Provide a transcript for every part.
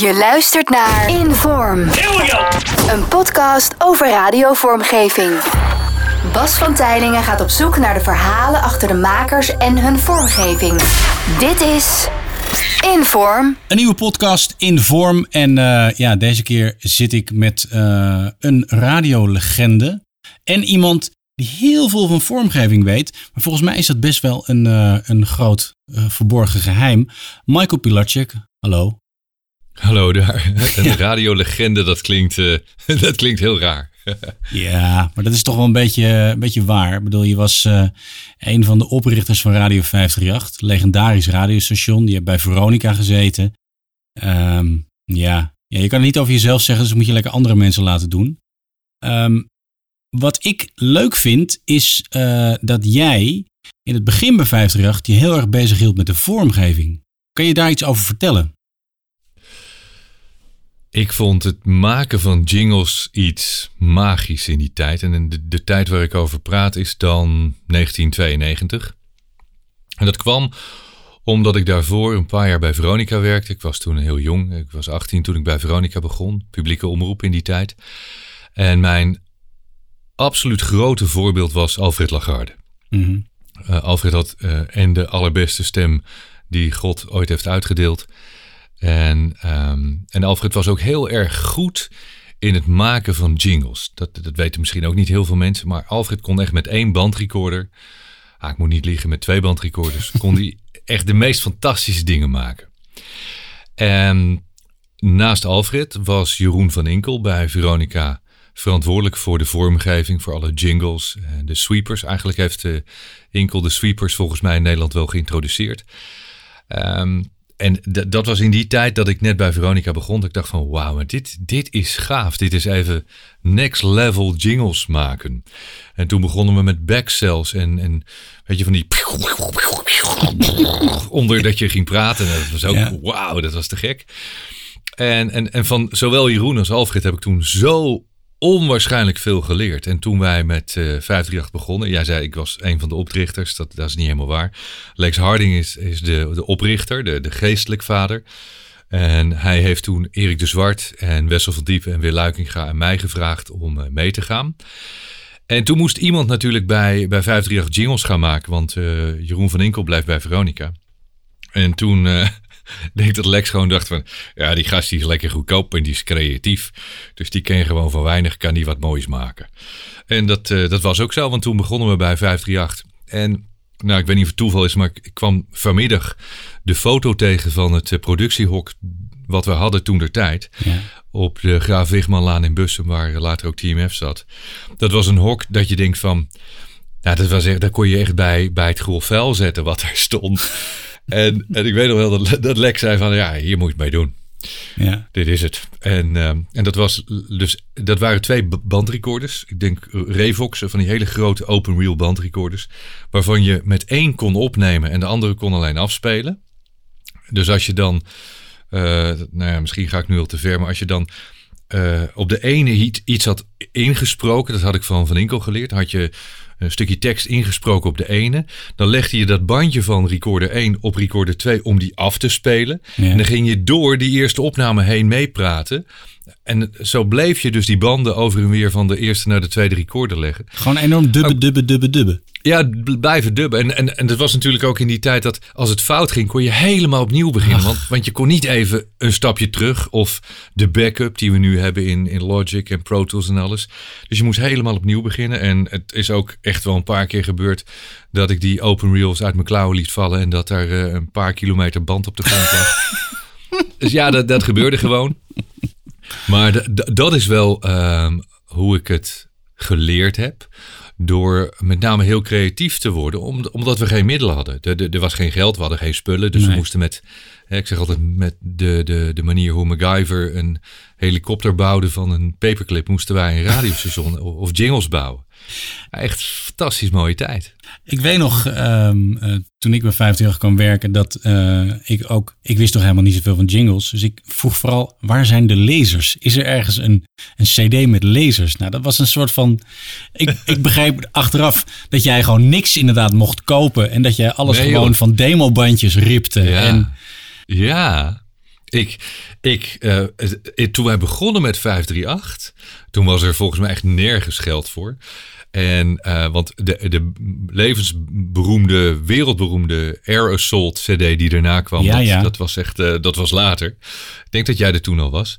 Je luistert naar Inform. Een podcast over radiovormgeving. Bas van Tijlingen gaat op zoek naar de verhalen achter de makers en hun vormgeving. Dit is Inform. Een nieuwe podcast in vorm. En eh, ja, deze keer zit ik met eh, een radiolegende. En iemand die heel veel van vormgeving weet. Maar volgens mij is dat best wel een, eh, een groot verborgen geheim. Michael Pilacek, hallo. Hallo daar. Een radiolegende, dat klinkt, dat klinkt heel raar. ja, maar dat is toch wel een beetje, een beetje waar. Ik bedoel, je was uh, een van de oprichters van Radio 538, legendarisch radiostation. Die hebt bij Veronica gezeten. Um, ja. ja, je kan het niet over jezelf zeggen, dus moet je lekker andere mensen laten doen. Um, wat ik leuk vind, is uh, dat jij in het begin bij 538 je heel erg bezig hield met de vormgeving. Kan je daar iets over vertellen? Ik vond het maken van jingles iets magisch in die tijd. En de, de tijd waar ik over praat is dan 1992. En dat kwam omdat ik daarvoor een paar jaar bij Veronica werkte. Ik was toen heel jong. Ik was 18 toen ik bij Veronica begon. Publieke omroep in die tijd. En mijn absoluut grote voorbeeld was Alfred Lagarde. Mm Alfred had uh, en de allerbeste stem die God ooit heeft uitgedeeld. En, um, en Alfred was ook heel erg goed in het maken van jingles. Dat, dat weten misschien ook niet heel veel mensen, maar Alfred kon echt met één bandrecorder, ah, ik moet niet liegen, met twee bandrecorders, kon hij echt de meest fantastische dingen maken. En naast Alfred was Jeroen van Inkel bij Veronica verantwoordelijk voor de vormgeving, voor alle jingles, en de sweepers. Eigenlijk heeft de Inkel de sweepers volgens mij in Nederland wel geïntroduceerd. Um, en dat was in die tijd dat ik net bij Veronica begon. Ik dacht van wauw, dit, dit is gaaf. Dit is even next level jingles maken. En toen begonnen we met backcells en, en weet je van die onder dat je ging praten. Dat was ook ja. wauw, dat was te gek. En, en, en van zowel Jeroen als Alfred heb ik toen zo onwaarschijnlijk veel geleerd. En toen wij met uh, eh, 538 begonnen, jij zei ik was een van de oprichters, dat, dat is niet helemaal waar. Lex Harding is, is de, de oprichter, de, de geestelijk vader. En hij heeft toen Erik de Zwart en Wessel van Diepen en Weer Luikinga en mij gevraagd om uh, mee te gaan. En toen moest iemand natuurlijk bij, bij 538 jingles gaan maken, want uh, Jeroen van Inkel blijft bij Veronica. En toen denk dat Lex gewoon dacht van, ja, die gast die is lekker goedkoop en die is creatief. Dus die kan gewoon van weinig, kan die wat moois maken. En dat, uh, dat was ook zo, want toen begonnen we bij 538. En nou, ik weet niet of het toeval is, maar ik kwam vanmiddag de foto tegen van het uh, productiehok wat we hadden toen der tijd. Ja. Op de Graaf Wigmanlaan in Bussen, waar later ook TMF zat. Dat was een hok dat je denkt van, nou, dat was echt, daar kon je echt bij, bij het grof vuil zetten wat er stond. En, en ik weet nog wel dat, dat Lex zei van, ja, hier moet je het mee doen. Ja. Dit is het. En, um, en dat, was dus, dat waren twee bandrecorders. Ik denk Revox, van die hele grote open reel bandrecorders. Waarvan je met één kon opnemen en de andere kon alleen afspelen. Dus als je dan, uh, nou ja, misschien ga ik nu al te ver, maar als je dan uh, op de ene iets had ingesproken, dat had ik van Van Inkel geleerd, had je een stukje tekst ingesproken op de ene. Dan legde je dat bandje van recorder 1 op recorder 2 om die af te spelen. En dan ging je door die eerste opname heen meepraten. En zo bleef je dus die banden over en weer van de eerste naar de tweede recorder leggen. Gewoon enorm dubbe, dubbe, dubbe, dubbe. Ja, blijven dubben. En, en, en dat was natuurlijk ook in die tijd dat als het fout ging, kon je helemaal opnieuw beginnen. Want, want je kon niet even een stapje terug of de backup die we nu hebben in, in Logic en Pro Tools en alles. Dus je moest helemaal opnieuw beginnen. En het is ook echt wel een paar keer gebeurd dat ik die open reels uit mijn klauwen liet vallen en dat daar uh, een paar kilometer band op de grond lag. dus ja, dat, dat gebeurde gewoon. Maar dat is wel um, hoe ik het geleerd heb. Door met name heel creatief te worden, omdat we geen middelen hadden. Er, was geen geld, we hadden geen spullen. Dus nee. we moesten met, ik zeg altijd, met de, de, de manier hoe MacGyver een helikopter bouwde van een paperclip, moesten wij een radiostation of jingles bouwen. Echt fantastisch mooie tijd. Ik weet nog, um, uh, toen ik bij 50 kwam werken, dat uh, ik ook, ik wist toch helemaal niet zoveel van jingles. Dus ik vroeg vooral, waar zijn de lasers? Is er ergens een, een cd met lasers? Nou, dat was een soort van, ik, ik begreep achteraf dat jij gewoon niks inderdaad mocht kopen. En dat jij alles nee, gewoon joh. van demobandjes ripte. Ja. En, ja. Ik, ik, uh, toen wij begonnen met 538, toen was er volgens mij echt nergens geld voor. En, uh, want de, de levensberoemde, wereldberoemde Air Assault CD die daarna kwam, ja, dat, ja. dat, was echt, uh, dat was later. Ik denk dat jij er toen al was.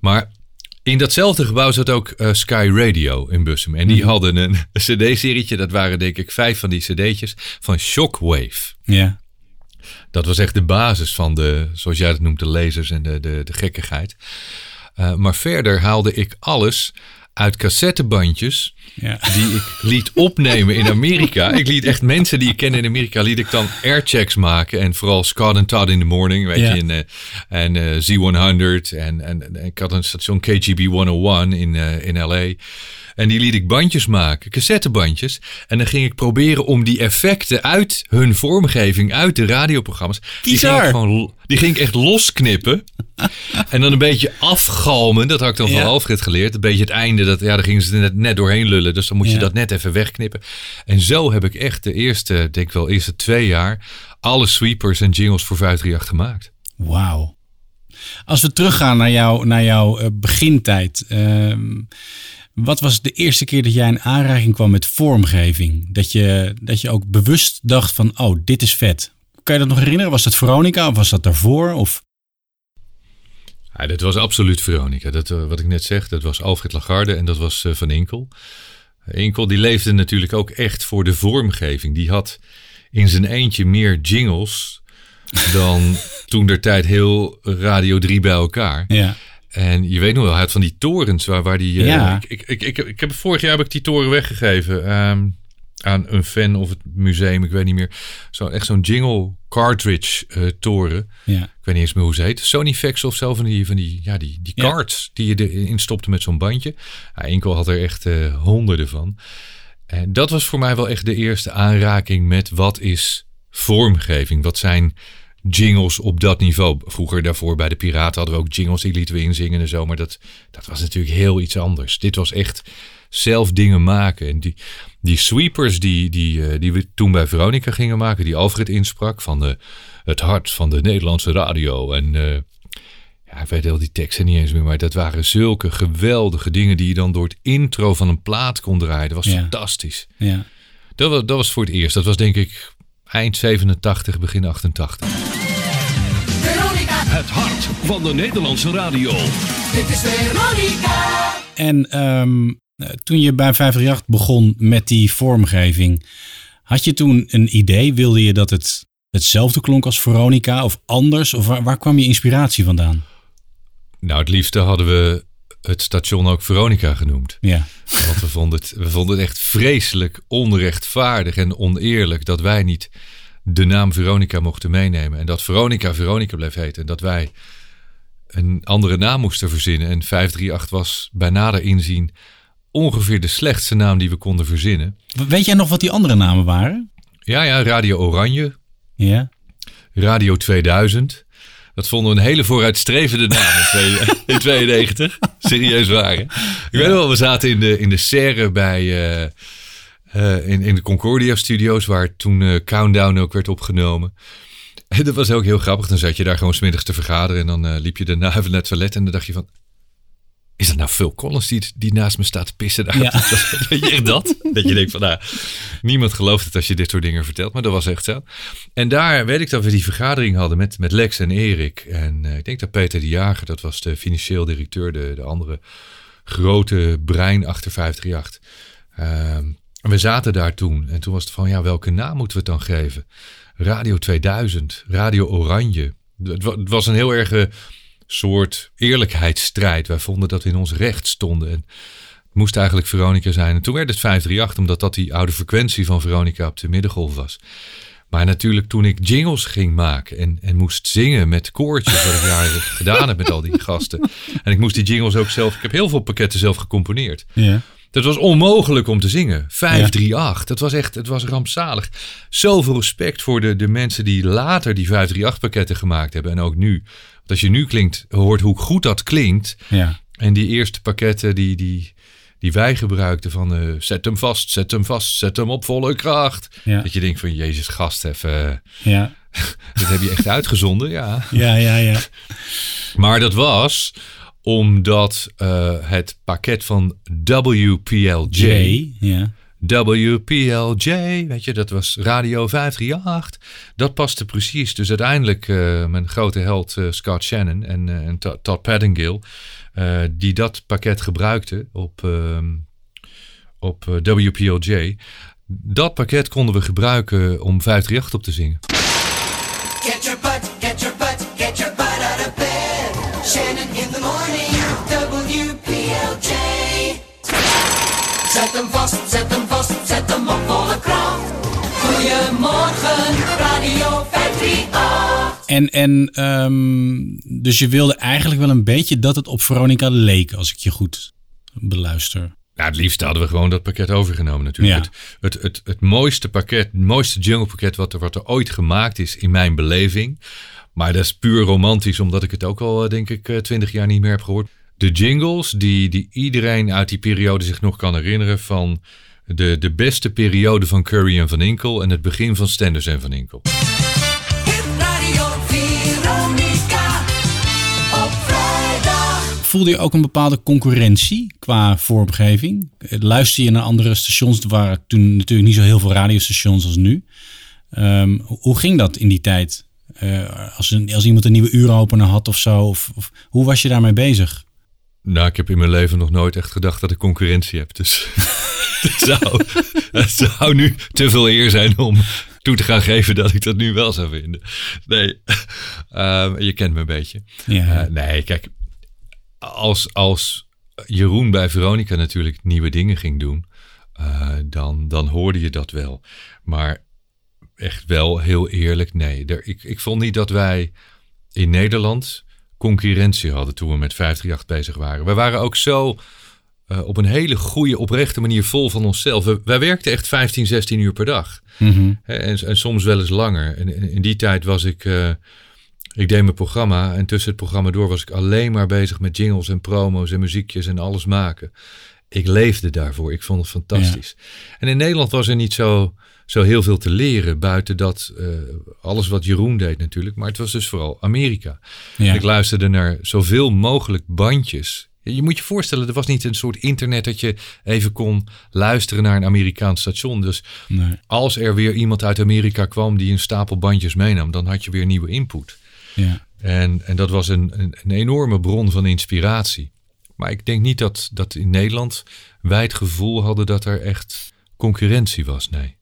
Maar in datzelfde gebouw zat ook uh, Sky Radio in Bussum. En die mm. hadden een CD-serietje. Dat waren denk ik vijf van die CD'tjes van Shockwave. Ja. Dat was echt de basis van de, zoals jij het noemt, de lasers en de, de, de gekkigheid. Uh, maar verder haalde ik alles uit cassettebandjes ja. die ik liet opnemen in Amerika. Ik liet echt mensen die ik ken in Amerika, liet ik dan airchecks maken. En vooral Scott and Todd in the Morning, weet Ja. je, in, uh, en uh, Z100. En, en, en ik had een station KGB 101 in, in LA. En die liet ik bandjes maken, cassettebandjes. En dan ging ik proberen om die effecten uit hun vormgeving, uit de radioprogramma's. Die ging, gewoon, die ging ik echt losknippen. en dan een beetje afgalmen. Dat had ik dan van Ja. Alfred geleerd. Een beetje het einde, dat, ja, daar gingen ze net, net doorheen lullen. Dus dan moet je dat net even wegknippen. En zo heb ik echt de eerste, denk ik wel, eerste twee jaar... alle sweepers en jingles voor 538 gemaakt. Wauw. Als we teruggaan naar, jou, naar jouw eh, begintijd. ehm, wat was de eerste keer dat jij in aanraking kwam met vormgeving? Dat je, dat je ook bewust dacht van, oh, dit is vet. Kan je dat nog herinneren? Was dat Veronica of was dat daarvoor? Of... Ja, dat was absoluut Veronica. Dat, eh, wat ik net zeg, dat was Alfred Lagarde en dat was eh, Van Inkel. Inkel die leefde natuurlijk ook echt voor de vormgeving. Die had in zijn eentje meer jingles dan toen der tijd heel Radio 3 bij elkaar. Ja. En je weet nog wel, hij had van die torens waar, waar die... eh, Ja. ik, ik, ik, ik, heb, vorig jaar heb ik die toren weggegeven ehm, aan een fan of het museum, ik weet niet meer. Zo, echt zo'n jingle cartridge eh, toren. ja. Ik weet niet eens meer hoe ze heet. Sony Vex of zo van die, van die, ja, die, die Ja. cards die je erin stopte met zo'n bandje. Ja, Inkel had er echt eh, honderden van. En dat was voor mij wel echt de eerste aanraking met wat is vormgeving? Wat zijn jingles op dat niveau? Vroeger daarvoor bij de Piraten hadden we ook jingles, die lieten we inzingen en zo. Maar dat, dat was natuurlijk heel iets anders. Dit was echt zelf dingen maken. En die, die sweepers die, die, eh, die we toen bij Veronica gingen maken, die Alfred insprak van de, het hart van de Nederlandse radio. En eh, ja, ik weet heel die teksten niet eens meer, maar dat waren zulke geweldige dingen die je dan door het intro van een plaat kon draaien. Dat was Ja. fantastisch. ja. Dat was, dat was voor het eerst. Dat was denk ik eind 87, begin 88. Het hart van de Nederlandse radio. Dit is Veronica. En ehm, eh, toen je bij 538 begon met die vormgeving, had je toen een idee? Wilde je dat het hetzelfde klonk als Veronica of anders? Of waar, waar kwam je inspiratie vandaan? Nou, het liefste hadden we het station ook Veronica genoemd. Ja, Want we vonden, het, we vonden het echt vreselijk onrechtvaardig en oneerlijk dat wij niet de naam Veronica mochten meenemen. En dat Veronica Veronica bleef heten. En dat wij een andere naam moesten verzinnen. En 538 was bij nader inzien ongeveer de slechtste naam die we konden verzinnen. weet jij nog wat die andere namen waren? Ja, ja, Radio Oranje, Ja, Radio 2000. Dat vonden we een hele vooruitstrevende naam in, twee- in 92. Serieus waar. hè? Ik weet wel, we zaten in de, in de serre bij... eh, eh, in, in de Concordia Studios, waar toen eh, Countdown ook werd opgenomen. En dat was ook heel grappig. Dan zat je daar gewoon smiddags te vergaderen. En dan liep je daarna even naar het toilet. En dan dacht je van... Is dat nou Phil Collins die, die naast me staat te pissen? daar? Ja. Weet je echt dat? Dat je denkt van, nou, niemand gelooft het als je dit soort dingen vertelt. Maar dat was echt zo. En daar weet ik dat we die vergadering hadden met, met Lex en Erik. En eh, ik denk dat Peter de Jager, dat was de financieel directeur, de, de andere grote brein achter 538. Ehm, we zaten daar toen. En toen was het van, ja, welke naam moeten we het dan geven? Radio 2000, Radio Oranje. Het wa- het was een heel erge soort eerlijkheidsstrijd. Wij vonden dat we in ons recht stonden. En het moest eigenlijk Veronica zijn. En toen werd het 538, omdat dat die oude frequentie van Veronica op de middengolf was. Maar natuurlijk toen ik jingles ging maken en, en moest zingen met koortjes, wat ik jaren gedaan heb met al die gasten. En ik moest die jingles ook zelf, ik heb heel veel pakketten zelf gecomponeerd. ja. Dat was onmogelijk om te zingen. 538, dat was echt, het was rampzalig. Zoveel respect voor de, de mensen die later die 538 pakketten gemaakt hebben. En ook nu. Want als je nu klinkt, hoort hoe goed dat klinkt. ja. En die eerste pakketten die, die, die wij gebruikten van eh, zet hem vast, zet hem vast, zet hem op volle kracht. Ja. Dat je denkt van Jezus gast, even, ja. dat heb je echt uitgezonden, ja. Ja, ja, ja. Maar dat was omdat uh, het pakket van WPLJ. J, ja. WPLJ, weet je, dat was Radio 538. Dat paste precies. Dus uiteindelijk uh, mijn grote held uh, Scott Shannon en, uh, en Todd Pettingill, die dat pakket gebruikten op, op WPLJ. Dat pakket konden we gebruiken om 538 op te zingen. Get Zet hem vast, zet hem vast, zet hem op volle kracht. Goedemorgen, Radio 538. En, en um, dus je wilde eigenlijk wel een beetje dat het op Veronica leek, als ik je goed beluister. Nou, het liefst hadden we gewoon dat pakket overgenomen natuurlijk. Het, het, het, het, mooiste pakket, het mooiste jungle pakket wat er, wat er ooit gemaakt is in mijn beleving. Maar dat is puur romantisch, omdat ik het ook al, denk ik, twintig jaar niet meer heb gehoord. De jingles die, die iedereen uit die periode zich nog kan herinneren van de, de beste periode van Curry en Van Inkel en het begin van Stenders en Van Inkel. voelde je ook een bepaalde concurrentie qua vormgeving? Luister je naar andere stations? Er waren toen natuurlijk niet zo heel veel radiostations als nu. Um, hoe ging dat in die tijd? Uh, als, een, als iemand een nieuwe uuropener had of zo? Of, of, hoe was je daarmee bezig? Nou, ik heb in mijn leven nog nooit echt gedacht dat ik concurrentie heb. Dus het, zou, het zou nu te veel eer zijn om toe te gaan geven dat ik dat nu wel zou vinden. Nee, uh, je kent me een beetje. Ja. Uh, nee, kijk, als, als Jeroen bij Veronica natuurlijk nieuwe dingen ging doen, uh, dan, dan hoorde je dat wel. Maar echt wel heel eerlijk, nee. Er, ik, ik vond niet dat wij in Nederland concurrentie hadden toen we met 538 bezig waren. We waren ook zo uh, op een hele goede, oprechte manier vol van onszelf. We, wij werkten echt 15, 16 uur per dag. Mm -hmm. en, en, soms wel eens langer. En in, in die tijd was ik... Uh, ik deed mijn programma en tussen het programma door was ik alleen maar bezig met jingles en promo's en muziekjes en alles maken. Ik leefde daarvoor. Ik vond het fantastisch. Ja. En in Nederland was er niet zo, zo heel veel te leren buiten dat uh, alles wat Jeroen deed natuurlijk. Maar het was dus vooral Amerika. Ja. Ik luisterde naar zoveel mogelijk bandjes. Je moet je voorstellen, er was niet een soort internet dat je even kon luisteren naar een Amerikaans station. Dus nee. als er weer iemand uit Amerika kwam die een stapel bandjes meenam, dan had je weer nieuwe input. Ja. En, en dat was een, een, een, enorme bron van inspiratie. Maar ik denk niet dat, dat in Nederland wij het gevoel hadden dat er echt concurrentie was. Nee.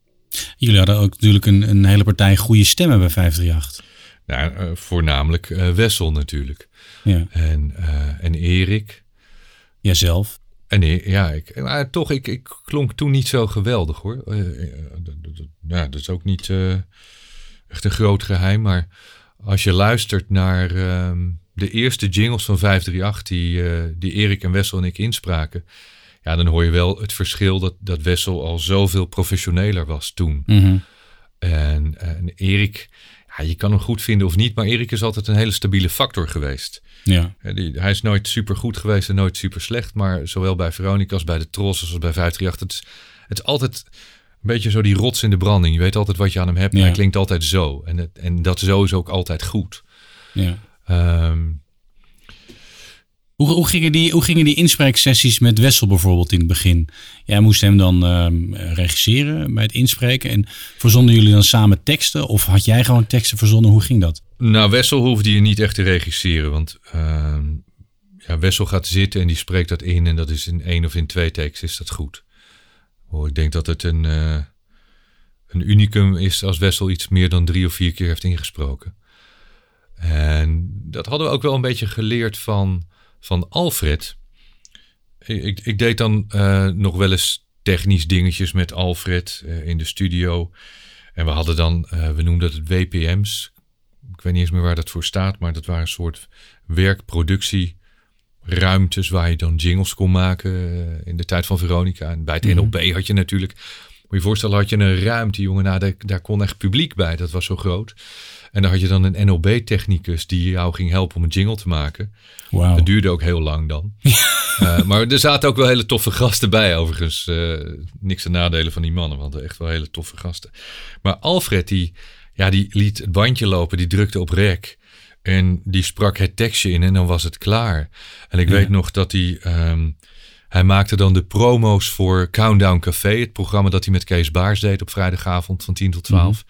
Jullie hadden ook natuurlijk een, een hele partij goede stemmen bij 538. Nou, uh, voornamelijk uh, Wessel natuurlijk. Ja. En, uh, en Erik. Jijzelf. En ja, ik, maar toch, ik, ik klonk toen niet zo geweldig hoor. ja, dat is ook niet echt een groot geheim, maar als je luistert naar uh, de eerste jingles van 538 die, uh, die Erik en Wessel en ik inspraken. Ja, dan hoor je wel het verschil dat, dat Wessel al zoveel professioneler was toen. Mm -hmm. en, en Erik, ja, je kan hem goed vinden of niet, maar Erik is altijd een hele stabiele factor geweest. Ja. Hij is nooit super goed geweest en nooit super slecht, maar zowel bij Veronica als bij de Tros als bij 538. Het is, het is altijd een beetje zo die rots in de branding. Je weet altijd wat je aan hem hebt. Ja. Hij klinkt altijd zo. En, het, en dat zo is ook altijd goed. Ja. Um, hoe, hoe, gingen die, hoe gingen die inspreeksessies met Wessel bijvoorbeeld in het begin? Jij moest hem dan um, regisseren bij het inspreken. En verzonden jullie dan samen teksten? Of had jij gewoon teksten verzonnen? Hoe ging dat? Nou, Wessel hoefde je niet echt te regisseren. Want uh, ja, Wessel gaat zitten en die spreekt dat in. En dat is in één of in twee takes is dat goed. Oh, ik denk dat het een, uh, een unicum is als Wessel iets meer dan drie of vier keer heeft ingesproken. En dat hadden we ook wel een beetje geleerd van, van Alfred. Ik, ik deed dan uh, nog wel eens technisch dingetjes met Alfred uh, in de studio. En we hadden dan, we noemden het WPM's. Ik weet niet eens meer waar dat voor staat, maar dat waren een soort werkproductie ruimtes waar je dan jingles kon maken in de tijd van Veronica. En bij het mm -hmm. NLP had je natuurlijk, moet je je voorstellen, had je een ruimte, jongen, nou, daar, daar kon echt publiek bij. Dat was zo groot. En dan had je dan een NLB-technicus die jou ging helpen om een jingle te maken. Wow. Dat duurde ook heel lang dan. uh, maar er zaten ook wel hele toffe gasten bij, overigens. Uh, niks te nadelen van die mannen, want echt wel hele toffe gasten. Maar Alfred, die, ja, die liet het bandje lopen, die drukte op rek. En die sprak het tekstje in en dan was het klaar. En ik Ja. weet nog dat hij... ehm, hij maakte dan de promo's voor Countdown Café. Het programma dat hij met Kees Baars deed op vrijdagavond van 10 tot 12.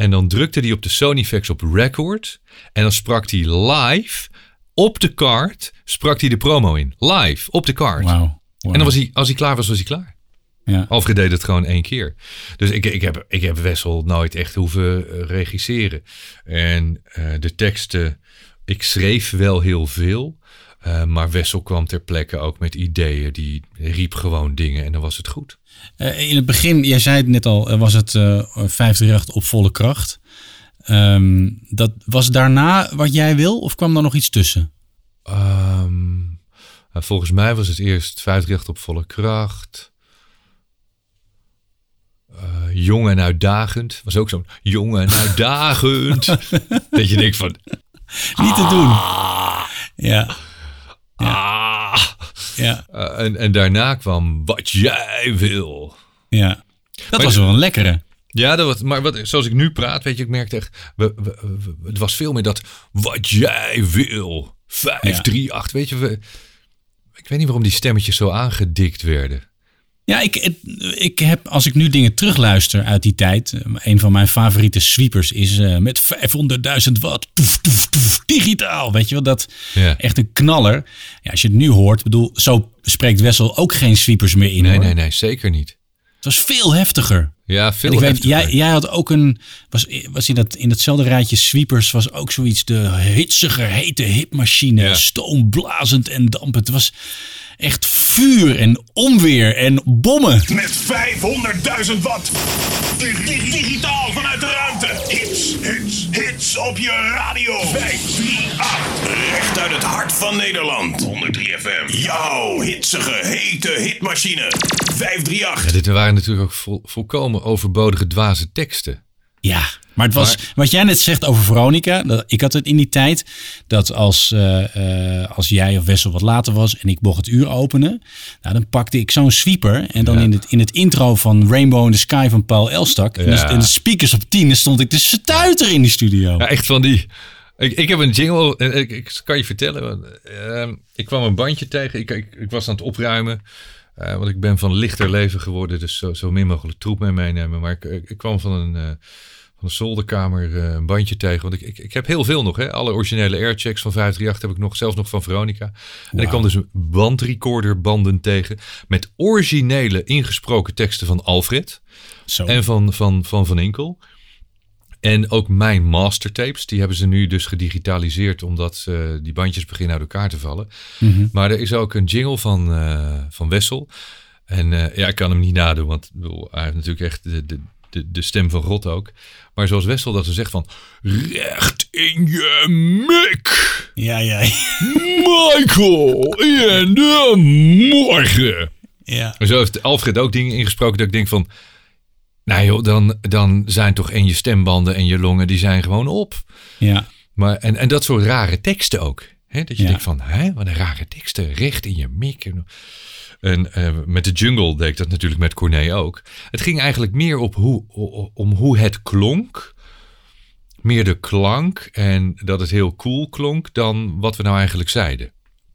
En dan drukte hij op de Sonyfax op record. En dan sprak hij live op de kaart. Sprak hij de promo in. Live op de kaart. En dan was hij, als hij klaar was, was hij klaar. Ja. Alfred deed het gewoon één keer. Dus ik, ik, heb, ik heb Wessel nooit echt hoeven eh, regisseren. En eh, de teksten, ik schreef wel heel veel. eh, maar Wessel kwam ter plekke ook met ideeën. Die riep gewoon dingen en dan was het goed. Eh, in het begin, jij zei het net al, eh, was het eh 538 op volle kracht. Ehm, dat was daarna wat jij wil of kwam er nog iets tussen? Ehm, nou, volgens mij was het eerst 538 op volle kracht. Jong en uitdagend. Was ook zo'n jong en uitdagend. dat je denkt van... Niet te doen. Ja, Ah. Ja, Eh, en, en daarna kwam wat jij wil. ja. Dat Maar was wel een lekkere. Ja, dat was, maar wat, zoals ik nu praat, weet je, ik merkte echt, we, we- we- het was veel meer dat wat jij wil. 5, 3, 8, weet je, we, ik weet niet waarom die stemmetjes zo aangedikt werden. Ja, ik, ik heb, als ik nu dingen terugluister uit die tijd. eh, Een van mijn favoriete sweepers is eh, met 500.000 watt. Toef, toef, toef, digitaal. Weet je wel, dat Ja. echt een knaller. Ja, als je het nu hoort, bedoel, zo spreekt Wessel ook geen sweepers meer in. Nee, hoor. nee, nee, zeker niet. Het was veel heftiger. Ja, veel En ik weet, heftiger. jij, jij had ook een. Was, was in, dat, in hetzelfde rijtje sweepers was ook zoiets. De hitsige, hete hitmachine. Ja. Stoomblazend en dampend. Het was echt vuur en onweer en bommen. Met 500.000 watt. Dig- dig- Digitaal vanuit de ruimte. Hits, hits, hits op je radio. 538. Recht uit het hart van Nederland. 103 FM. Jouw hitsige, hete hitmachine. 538. Ja, dit waren natuurlijk ook vol- volkomen overbodige dwaze teksten. Ja, maar het was wat jij net zegt over Veronica. Dat, ik had het in die tijd dat als, eh, eh, als jij of Wessel wat later was en ik mocht het uur openen, nou, dan pakte ik zo'n sweeper en dan Ja. in, het, in het intro van Rainbow in the Sky van Paul Elstak en, de, Ja. en de speakers op 10, dan stond ik te stuiter in die studio. Ja, echt van die. Ik, ik heb een jingle, ik, ik kan je vertellen. ehm, ik kwam een bandje tegen. Ik, ik, ik was aan het opruimen. eh, want ik ben van lichter leven geworden, dus zo, zo min mogelijk troep mee meenemen. Maar ik, ik, ik kwam van een, van een zolderkamer eh, een bandje tegen. Want ik, ik, ik heb heel veel nog. Hè? Alle originele airchecks van 538 heb ik nog, zelfs nog van Veronica. En ik kwam dus een bandrecorderbanden tegen. Met originele ingesproken teksten van Alfred. Zo. En van Van, van, van Inkel. En ook mijn mastertapes, die hebben ze nu dus gedigitaliseerd, omdat eh, die bandjes beginnen uit elkaar te vallen. Maar er is ook een jingle van, eh, van Wessel. En ja, ik kan hem niet nadoen, want ik bedoel, hij heeft natuurlijk echt de, de, de, de stem van God ook. Maar zoals Wessel dat ze zegt van, recht in je mik, Ja, ja, Michael, in de morgen. ja. En zo heeft Alfred ook dingen ingesproken dat ik denk van... Nou joh, dan, dan zijn toch en je stembanden en je longen, die zijn gewoon op. ja. Maar, en, en dat soort rare teksten ook. Hè? Dat je Ja. denkt van, hè, wat een rare teksten. Recht in je mik. En, eh, met de jungle deed ik dat natuurlijk met Corné ook. Het ging eigenlijk meer op hoe, om hoe het klonk. Meer de klank en dat het heel cool klonk dan wat we nou eigenlijk zeiden.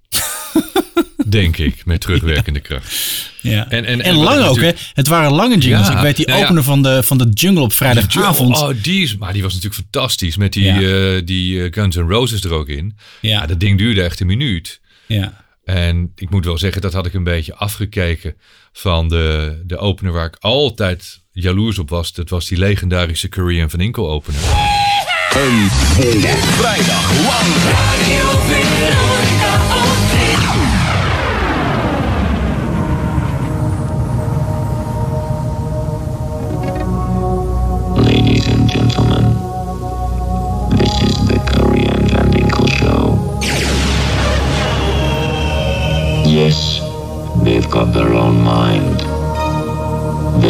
Denk ik, met terugwerkende kracht. Ja. En- en- En, lang ook, hè? Het waren lange jingles. Ja, ik weet die ja. opener van de, van de jungle op vrijdagavond. Oh, die, is, maar die was natuurlijk fantastisch. Met die, eh, die eh, Guns N' Roses er ook in. Ja, dat ding duurde echt een minuut. ja. En ik moet wel zeggen, dat had ik een beetje afgekeken van de, de opener waar ik altijd jaloers op was. Dat was die legendarische Korean van Inkel opener. Vrijdag lang.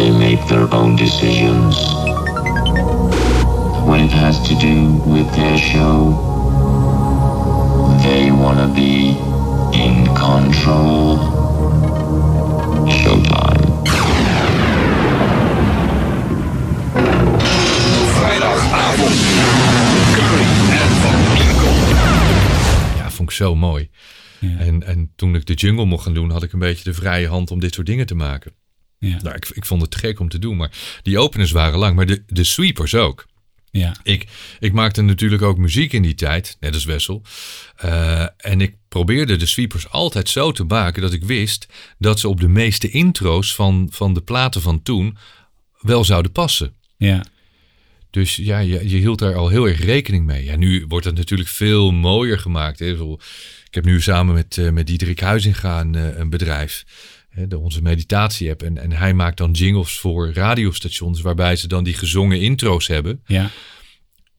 they make their own decisions. When it has to do with their show, they want to be in control. Showtime. Vrijdagavond. Curry. Ja, vond ik zo mooi. En, en toen ik de jungle mocht gaan doen, had ik een beetje de vrije hand om dit soort dingen te maken. Ja. Nou, ik, ik vond het te gek om te doen, maar die openers waren lang, maar de, de sweepers ook. Ja. Ik, ik maakte natuurlijk ook muziek in die tijd, net als Wessel. Uh, en ik probeerde de sweepers altijd zo te maken dat ik wist dat ze op de meeste intro's van, van de platen van toen wel zouden passen. Ja. Dus ja, je, je hield daar al heel erg rekening mee. Ja, nu wordt het natuurlijk veel mooier gemaakt. Hè. Ik heb nu samen met, uh, met Diederik Huizinga een, uh, een bedrijf. Hè, de, onze meditatie-app. En, en hij maakt dan jingles voor radiostations... waarbij ze dan die gezongen intro's hebben. Ja.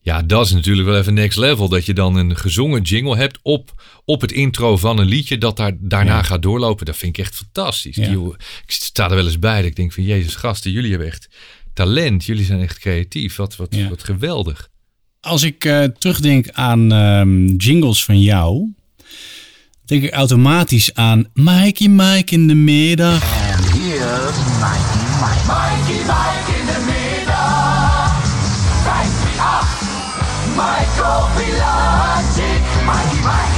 Ja, dat is natuurlijk wel even next level. Dat je dan een gezongen jingle hebt op, op het intro van een liedje dat daar, daarna Ja. gaat doorlopen. Dat vind ik echt fantastisch. Ja. Die, ik sta er wel eens bij dat ik denk van Jezus gasten, jullie hebben echt talent. Jullie zijn echt creatief. Wat, wat, Ja. wat geweldig. Als ik eh, terugdenk aan ehm, jingles van jou, denk ik automatisch aan Mikey Mike in de middag. Mikey Mike in de middag. 538. Michael Pilacic. Mikey Mike.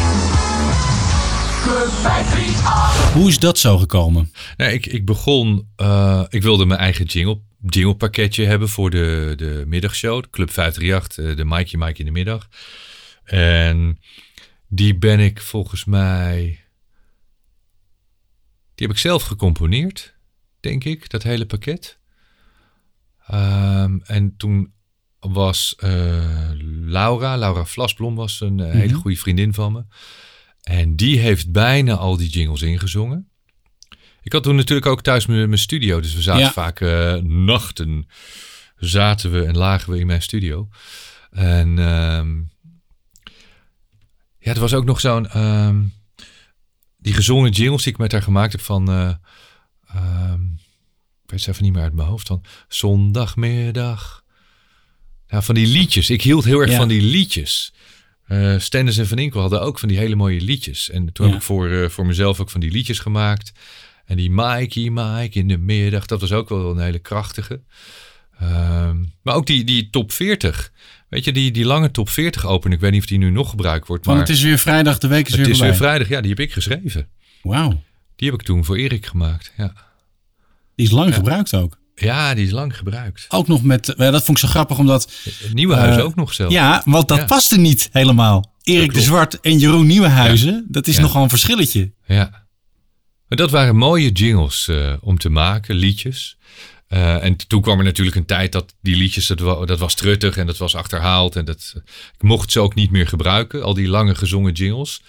Club 538. Hoe is dat zo gekomen? Nee, ik, ik begon, eh, ik wilde mijn eigen jingle, jingle pakketje hebben voor de, de middagshow. Club 538, eh, de Mikey Mike in de middag. En die ben ik volgens mij, die heb ik zelf gecomponeerd, denk ik, dat hele pakket. Ehm, en toen was eh, Laura, Laura Vlasblom was een eh, hele goede vriendin van me. En die heeft bijna al die jingles ingezongen. Ik had toen natuurlijk ook thuis mijn, mijn studio. Dus we zaten Ja. vaak eh, nachten. Zaten we en lagen we in mijn studio. En ehm, ja, er was ook nog zo'n... ehm, die gezongen jingles die ik met haar gemaakt heb van... eh, ehm, ik weet het even niet meer uit mijn hoofd. Van zondagmiddag. Ja, van die liedjes. Ik hield heel erg Ja. van die liedjes. Eh Stennis en Van Inkel hadden ook van die hele mooie liedjes. En toen Ja. heb ik voor, eh, voor mezelf ook van die liedjes gemaakt. En die Mikey Mike in de middag, dat was ook wel een hele krachtige. Ehm, maar ook die, die top 40. Weet je, die, die lange top 40 open. Ik weet niet of die nu nog gebruikt wordt. Maar Want het is weer vrijdag, de week is het weer is weer voorbij. vrijdag. Ja, die heb ik geschreven. Wauw, Die heb ik toen voor Erik gemaakt. Ja, die is lang gebruikt ook. ja die is lang gebruikt. Ook nog met, eh, dat vond ik zo grappig omdat, Het Nieuwe Huis Eh, ook nog zelf. ja, want dat Ja. paste niet helemaal. Erik de klopt. Zwart en Jeroen Nieuwenhuizen, dat is Ja. nogal een verschilletje. Ja. Maar dat waren mooie jingles eh, om te maken, liedjes. Eh, en toen kwam er natuurlijk een tijd dat die liedjes, dat, dat was truttig en dat was achterhaald. En dat, ik mocht ze ook niet meer gebruiken, al die lange gezongen jingles.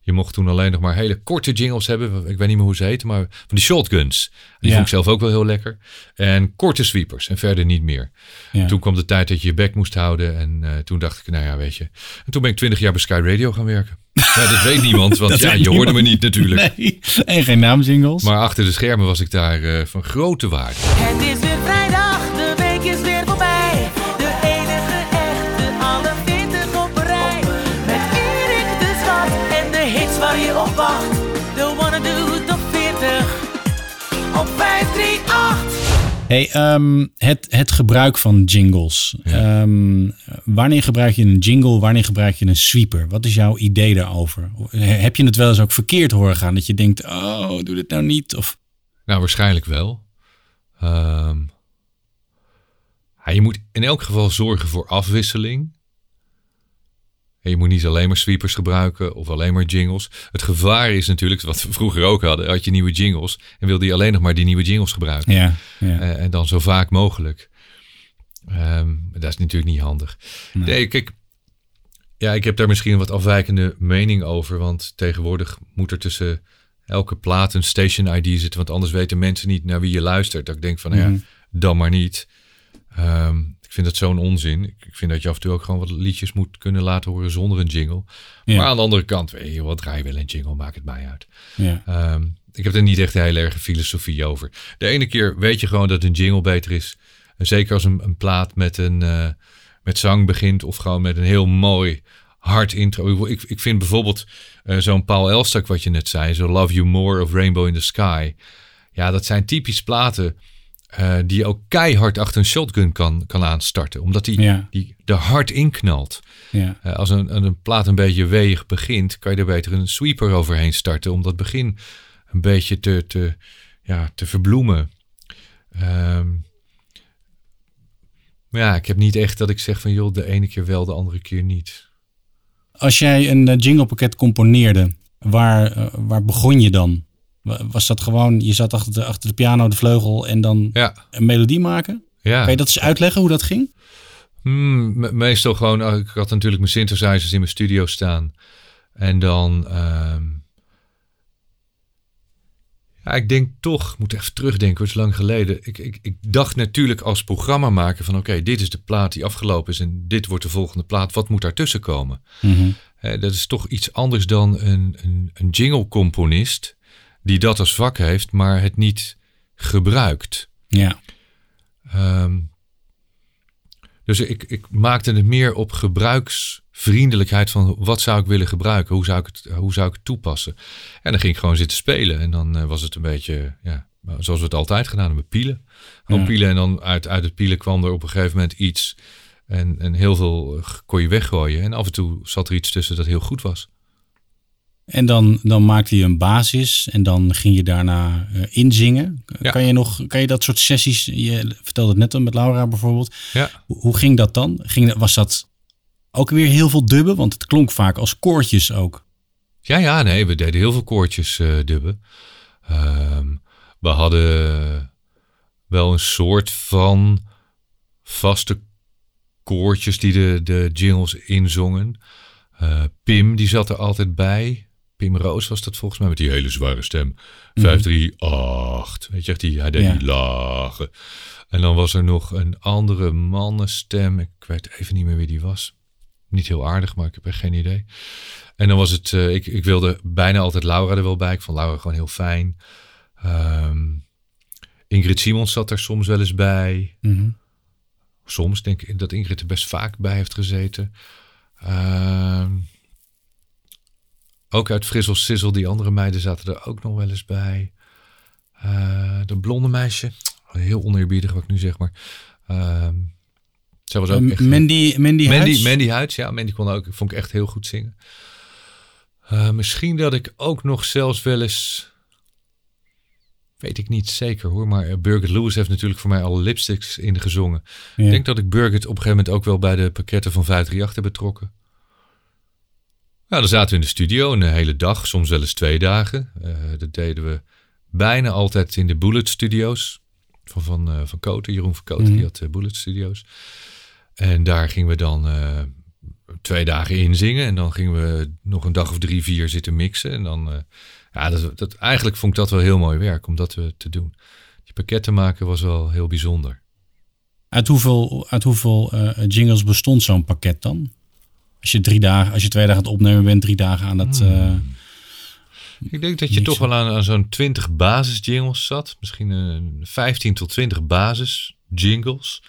Je mocht toen alleen nog maar hele korte jingles hebben. Ik weet niet meer hoe ze heten, maar van die shotguns. Die Ja. vond ik zelf ook wel heel lekker. En korte sweepers en verder niet meer. Ja. Toen kwam de tijd dat je je bek moest houden. En eh, toen dacht ik, nou ja, weet je. En toen ben ik twintig jaar bij Sky Radio gaan werken. Ja, dat weet niemand, want ja, weet je hoorde me niemand. niet natuurlijk. Nee, en geen naamjingles. Maar achter de schermen was ik daar eh, van grote waarde. Het is weer vrijdag, Hey, ehm, het, het gebruik van jingles. Ehm, wanneer gebruik je een jingle, wanneer gebruik je een sweeper? Wat is jouw idee daarover? Heb je het wel eens ook verkeerd horen gaan? Dat je denkt, oh, doe dit nou niet? Of, Nou, waarschijnlijk wel. Ehm, ja, je moet in elk geval zorgen voor afwisseling. En je moet niet alleen maar sweepers gebruiken of alleen maar jingles. Het gevaar is natuurlijk, wat we vroeger ook hadden, had je nieuwe jingles en wilde je alleen nog maar die nieuwe jingles gebruiken. ja, ja. Eh, en dan zo vaak mogelijk. Ehm, dat is natuurlijk niet handig. Nee. kijk. Ja, ik heb daar misschien een wat afwijkende mening over. Want tegenwoordig moet er tussen elke plaat een station ID zitten. Want anders weten mensen niet naar wie je luistert. Dat ik denk van, ja, dan maar niet. Ehm, ik vind dat zo'n onzin. Ik vind dat je af en toe ook gewoon wat liedjes moet kunnen laten horen zonder een jingle. Ja. Maar aan de andere kant, weet je, wat draai je wel een jingle, maakt het mij uit. ja. Ehm, ik heb er niet echt een hele erge filosofie over. De ene keer weet je gewoon dat een jingle beter is. Zeker als een, een plaat met, een, eh, met zang begint of gewoon met een heel mooi hard intro. Ik, ik vind bijvoorbeeld eh, zo'n Paul Elstak wat je net zei. Zo Love You More of Rainbow in the Sky. Ja, dat zijn typisch platen eh, die ook keihard achter een shotgun kan, kan aanstarten. Omdat die, Ja. die er hard in knalt. Ja. Eh, als een, een plaat een beetje weeg begint, kan je er beter een sweeper overheen starten. Om dat begin een beetje te, te, ja, te verbloemen. Ehm, maar ja, ik heb niet echt dat ik zeg van joh, de ene keer wel, de andere keer niet. Als jij een eh, jinglepakket componeerde, waar, waar begon je dan? Wa- Was dat gewoon, je zat achter de, achter de piano, de vleugel en dan Ja, een melodie maken? ja. Kan je dat eens uitleggen hoe dat ging? Hmm, me- meestal gewoon, oh, ik had natuurlijk mijn synthesizers in mijn studio staan. En dan, ehm, ja, ik denk toch, ik moet even terugdenken, het is lang geleden. Ik, ik, ik dacht natuurlijk als programmamaker van, oké, dit is de plaat die afgelopen is en dit wordt de volgende plaat. Wat moet daartussen komen? Eh, dat is toch iets anders dan een, een, een jingle-componist die dat als vak heeft, maar het niet gebruikt. Ja. Ehm, dus ik, ik maakte het meer op gebruiksvriendelijkheid van wat zou ik willen gebruiken, hoe zou ik het, hoe zou ik het toepassen. En dan ging ik gewoon zitten spelen en dan eh, was het een beetje, ja, zoals we het altijd gedaan hebben, pielen. Gewoon Ja. pielen en dan uit, uit het pielen kwam er op een gegeven moment iets en, en heel veel eh, kon je weggooien. En af en toe zat er iets tussen dat heel goed was. En dan, dan maakte je een basis en dan ging je daarna eh, inzingen. Ja. Kan, je nog, kan je dat soort sessies, je vertelde het net al met Laura bijvoorbeeld. Ja. Hoe, hoe ging dat dan? Ging, was dat ook weer heel veel dubben? Want het klonk vaak als koortjes ook. Ja, ja, nee, we deden heel veel koortjes eh, dubben. Ehm, we hadden wel een soort van vaste koortjes die de, de jingles inzongen. Eh, Pim, die zat er altijd bij. Pim Roos was dat volgens mij met die hele zware stem. 5, 3, 8. Weet je, echt die, hij deed Ja. die lage. En dan was er nog een andere mannenstem. Ik weet even niet meer wie die was. Niet heel aardig, maar ik heb echt geen idee. En dan was het, eh, ik, ik wilde bijna altijd Laura er wel bij. Ik vond Laura gewoon heel fijn. Ehm, Ingrid Simons zat er soms wel eens bij. Mhm. Soms denk ik dat Ingrid er best vaak bij heeft gezeten. Ehm, ook uit Frissel Sissel, die andere meiden zaten er ook nog wel eens bij. Eh, de blonde meisje. Heel oneerbiedig wat ik nu zeg, maar. Zij was ook Eh, echt... Mandy, Mandy, Mandy, Huids? Mandy Huids, ja. Mandy kon ook, vond ik echt heel goed zingen. Eh, misschien dat ik ook nog zelfs wel eens... Weet ik niet zeker hoor, maar Birgit Lewis heeft natuurlijk voor mij alle lipsticks ingezongen. Ja. Ik denk dat ik Birgit op een gegeven moment ook wel bij de pakketten van 538 heb betrokken. Ja, dan zaten we in de studio een hele dag, soms wel eens twee dagen. Eh, dat deden we bijna altijd in de Bullet Studios van, van, eh, van Koten. Jeroen van Koten, Mhm. die had eh, Bullet Studios. En daar gingen we dan twee dagen in zingen. En dan gingen we nog een dag of drie, vier zitten mixen. En dan, ja, dat, dat, eigenlijk vond ik dat wel heel mooi werk om dat te doen. Die pakketten maken was wel heel bijzonder. Uit hoeveel, uit hoeveel jingles bestond zo'n pakket dan? Als je drie dagen, als je twee dagen aan het opnemen bent, drie dagen aan het. eh, Ik denk dat je toch wel aan, aan zo'n 20 basis jingles zat. Misschien een 15 tot 20 basis jingles.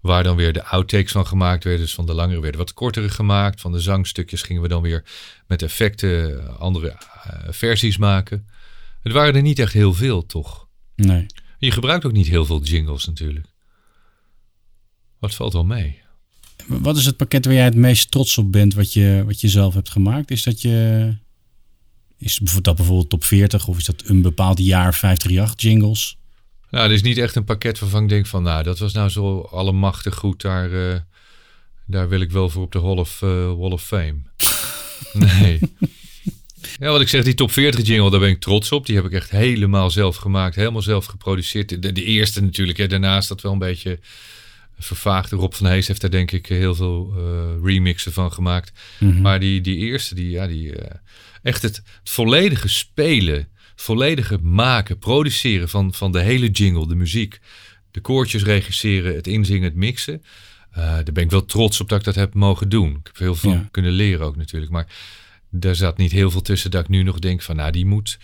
Waar dan weer de outtakes van gemaakt werden. Dus van de langere werden wat kortere gemaakt. Van de zangstukjes gingen we dan weer met effecten eh, andere eh, versies maken. Het waren er niet echt heel veel, toch? nee. Je gebruikt ook niet heel veel jingles natuurlijk. Wat valt wel mee? Wat is het pakket waar jij het meest trots op bent, wat je, wat je zelf hebt gemaakt? Is dat je. Is dat bijvoorbeeld top 40 of is dat een bepaald jaar 538 jingles? Nou, er is niet echt een pakket waarvan ik denk van, nou, dat was nou zo allemachtig goed. Daar, eh, daar wil ik wel voor op de Hall of, eh, Wall of Fame. nee. Ja, wat ik zeg, die top 40 jingle, daar ben ik trots op. Die heb ik echt helemaal zelf gemaakt, helemaal zelf geproduceerd. De, de eerste natuurlijk, hè. daarnaast dat wel een beetje vervaagd. Rob van Hees heeft daar denk ik heel veel eh, remixen van gemaakt. Maar die, die eerste, die, ja, die, eh, echt het, het volledige spelen, volledige maken, produceren van, van de hele jingle, de muziek, de koortjes regisseren, het inzingen, het mixen. Eh, daar ben ik wel trots op dat ik dat heb mogen doen. Ik heb heel veel Ja. kunnen leren ook natuurlijk. Maar daar zat niet heel veel tussen dat ik nu nog denk van, nou, die moet,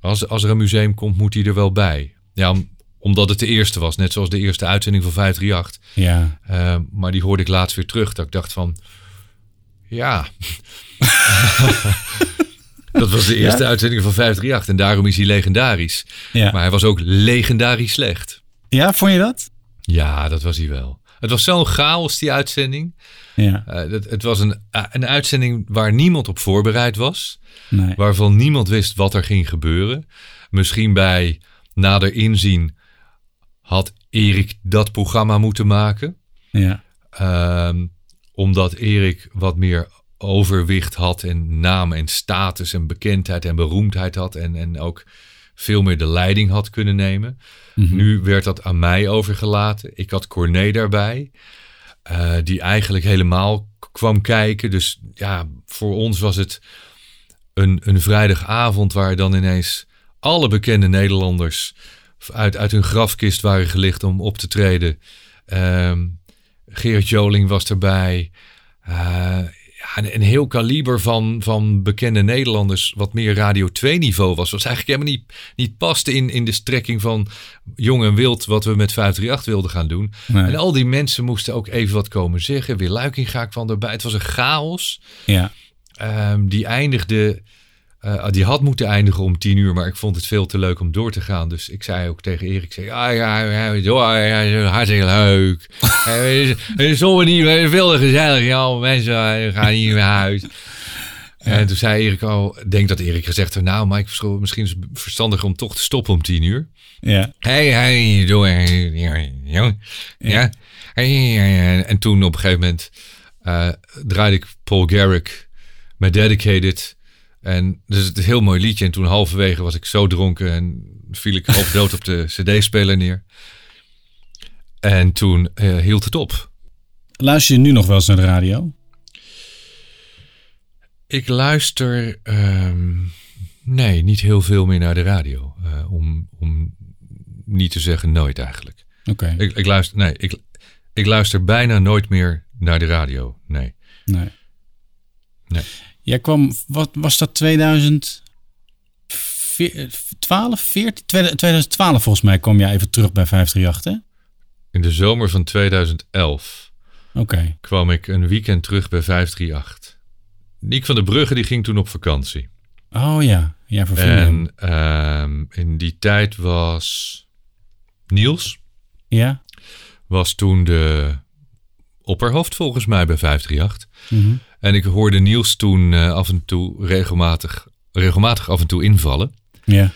als, als er een museum komt, moet die er wel bij. Ja, om- omdat het de eerste was, net zoals de eerste uitzending van 538. Ja. Eh, maar die hoorde ik laatst weer terug. Dat ik dacht van, ja. dat was de eerste uitzending van 538 en daarom is hij legendarisch. Ja. Maar hij was ook legendarisch slecht. Ja, vond je dat? Ja, dat was hij wel. Het was zo'n chaos, die uitzending. Ja. Uh, het, het, was een, uh, een uitzending waar niemand op voorbereid was. Nee. Waarvan niemand wist wat er ging gebeuren. Misschien bij nader inzien had Erik dat programma moeten maken. Ja. Um, omdat Erik wat meer overwicht had en naam en status en bekendheid en beroemdheid had. En, en ook veel meer de leiding had kunnen nemen. Mhm. Mm -hmm. Nu werd dat aan mij overgelaten. Ik had Corné daarbij. Uh, die eigenlijk helemaal kwam kijken. Dus ja, voor ons was het een, een vrijdagavond waar dan ineens alle bekende Nederlanders uit, uit hun grafkist waren gelicht om op te treden. Um, Gerard Joling was erbij. Uh, ja, een, een, heel kaliber van, van bekende Nederlanders, wat meer Radio 2 niveau was. Was eigenlijk helemaal niet, niet paste in, in de strekking van Jong en Wild, wat we met 538 wilden gaan doen. Nee. En al die mensen moesten ook even wat komen zeggen. Weer Luikinga kwam erbij. Het was een chaos. Ja. Um, die eindigde, uh, die had moeten eindigen om tien uur, maar ik vond het veel te leuk om door te gaan. Dus ik zei ook tegen Erik, ik zei, ja, ja, ja, ja, ja hartstikke leuk. Is zo niet veel te gezellig, ja, mensen gaan niet meer uit. En toen zei Erik al, denk dat Erik gezegd heeft, nou Mike, misschien is het verstandig om toch te stoppen om tien uur. Ja. Hey, hey, doe, ja. ja. Hey, en toen op een gegeven moment uh, draaide ik Paul Garrick met Dedicated. En dus het is een heel mooi liedje. En toen halverwege was ik zo dronken en viel ik half dood op de cd-speler neer. En toen uh, hield het op. Luister je nu nog wel eens naar de radio? Ik luister, um, nee, niet heel veel meer naar de radio. Uh, om, om niet te zeggen nooit eigenlijk. Oké. Okay. Ik, ik, luister, nee, ik, ik luister bijna nooit meer naar de radio. Nee. Nee. Nee. Jij kwam, wat was dat 2012, 14? 2012 volgens mij kwam jij even terug bij 538, hè? In de zomer van 2011 Oké. Okay. kwam ik een weekend terug bij 538. Niek van der Brugge die ging toen op vakantie. Oh ja, ja voor En uh, in die tijd was Niels. Ja. Was toen de opperhoofd volgens mij bij 538. Mm -hmm. En ik hoorde Niels toen uh, af en toe regelmatig, regelmatig af en toe invallen. Ja.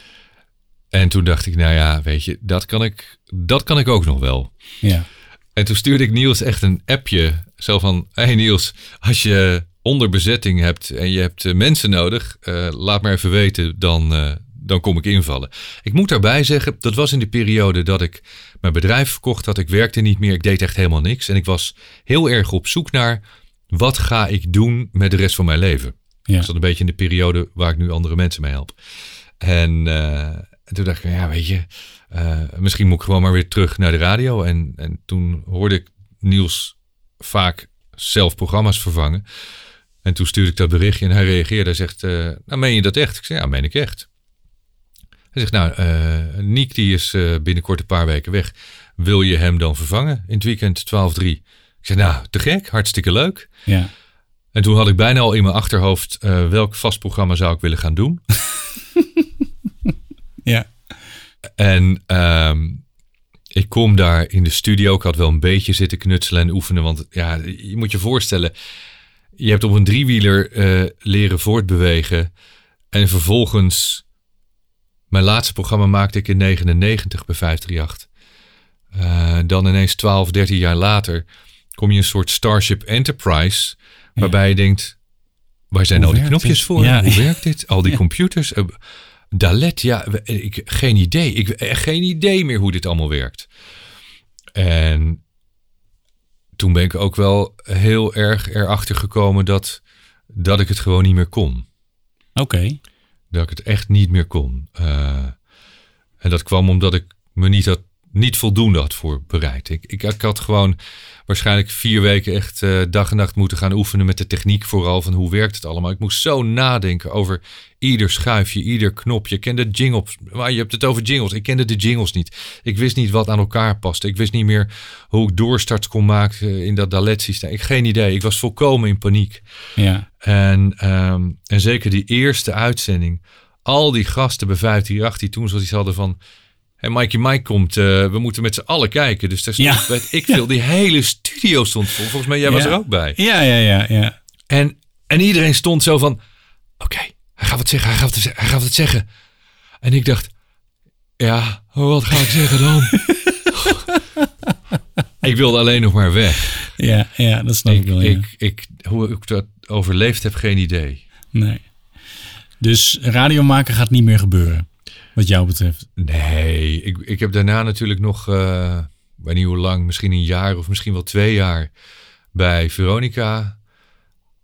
En toen dacht ik, nou ja, weet je, dat kan ik, dat kan ik ook nog wel. Ja. En toen stuurde ik Niels echt een appje. Zo van, hé hey Niels, als je onderbezetting hebt en je hebt uh, mensen nodig, uh, laat maar even weten, dan, uh, dan kom ik invallen. Ik moet daarbij zeggen, dat was in de periode dat ik mijn bedrijf verkocht had. Ik werkte niet meer, ik deed echt helemaal niks. En ik was heel erg op zoek naar, wat ga ik doen met de rest van mijn leven? Ja. Dat is een beetje in de periode waar ik nu andere mensen mee help. En, en toen dacht ik, ja weet je, misschien moet ik gewoon maar weer terug naar de radio. En, en toen hoorde ik Niels vaak zelf programma's vervangen. En toen stuurde ik dat berichtje en hij reageerde. Hij zegt, uh, nou meen je dat echt? Ik zei, ja, meen ik echt. Hij zegt, nou, uh, Niek die is binnenkort een paar weken weg. Wil je hem dan vervangen in het weekend 12-3? Ik zei, nou, te gek, hartstikke leuk. Ja. En toen had ik bijna al in mijn achterhoofd welk vast programma zou ik willen gaan doen. ja. En um, ik kom daar in de studio. Ik had wel een beetje zitten knutselen en oefenen. Want ja, je moet je voorstellen je hebt op een driewieler uh, leren voortbewegen. En vervolgens, mijn laatste programma maakte ik in 99 bij 538. Uh, dan ineens 12, 13 jaar later kom je een soort Starship Enterprise. Waarbij ja. je denkt, waar zijn Hoe al die knopjes dit? voor? Ja. Hoe werkt dit? Al die computers? Uh, Dalet, ja, ik, geen idee. Ik, geen idee meer hoe dit allemaal werkt. En toen ben ik ook wel heel erg erachter gekomen dat, dat ik het gewoon niet meer kon. Oké. Okay. Dat ik het echt niet meer kon. Uh, en dat kwam omdat ik me niet, had, niet voldoende had voor bereid. Ik, ik, ik had gewoon waarschijnlijk vier weken echt uh, dag en nacht moeten gaan oefenen met de techniek vooral van hoe werkt het allemaal. Ik moest zo nadenken over ieder schuifje, ieder knopje. Ik kende jingles, maar je hebt het over jingles. Ik kende de jingles niet. Ik wist niet wat aan elkaar paste. Ik wist niet meer hoe ik doorstarts kon maken in dat dalet systeem. Ik geen idee. Ik was volkomen in paniek. Ja. En, um, en zeker die eerste uitzending. Al die gasten bij 538 die toen zoiets hadden van... En Mikey Mike komt, eh, we moeten met z'n allen kijken. Dus daar stond, Ja. weet ik veel, die hele studio stond vol. Volgens mij, jij was er ook bij. Ja, ja, ja, ja. En, en iedereen stond zo van, oké, hij gaat wat zeggen, hij gaat ze- hij gaat wat zeggen. En ik dacht, ja, wat ga ik zeggen dan? ik wilde alleen nog maar weg. Ja, ja dat snap ik, Ik, wel. ja. ik, ik, hoe ik dat overleefd heb, geen idee. Nee. Dus radio maken gaat niet meer gebeuren, wat jou betreft. Nee, ik, ik heb daarna natuurlijk nog, eh ik weet niet hoe lang, misschien een jaar of misschien wel twee jaar bij Veronica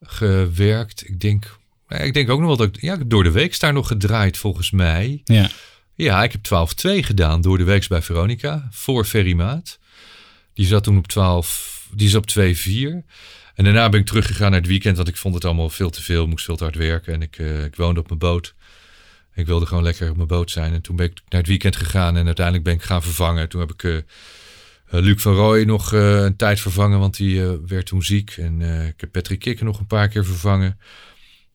gewerkt. Ik denk, ik denk ook nog wel dat ik, ja, ik heb door de week daar nog gedraaid volgens mij. Ja. Ja, ik heb 12-2 gedaan door de week bij Veronica voor Ferry Maat. Die zat toen op 12, die zat op 2-4. En daarna ben ik teruggegaan naar het weekend, want ik vond het allemaal veel te veel. Ik moest veel te hard werken en ik, eh, ik woonde op mijn boot. Ik wilde gewoon lekker op mijn boot zijn. En toen ben ik naar het weekend gegaan en uiteindelijk ben ik gaan vervangen. Toen heb ik eh, Luc van Rooij nog eh, een tijd vervangen, want die werd toen ziek. En ik heb Patrick Kikker nog een paar keer vervangen.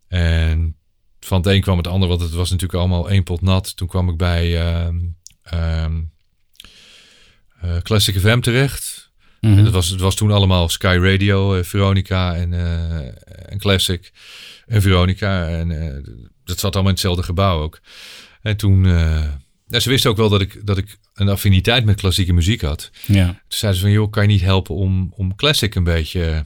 En van het een kwam het ander, want het was natuurlijk allemaal één pot nat. Toen kwam ik bij ehm, eh, Classic FM terecht. Mhm. En dat was, het was toen allemaal Sky Radio, Veronica en, en Classic en Veronica. En dat zat allemaal in hetzelfde gebouw ook. En toen, eh, ja, ze wisten ook wel dat ik, dat ik een affiniteit met klassieke muziek had. Ja. Toen zeiden ze van, joh, kan je niet helpen om, om Classic een beetje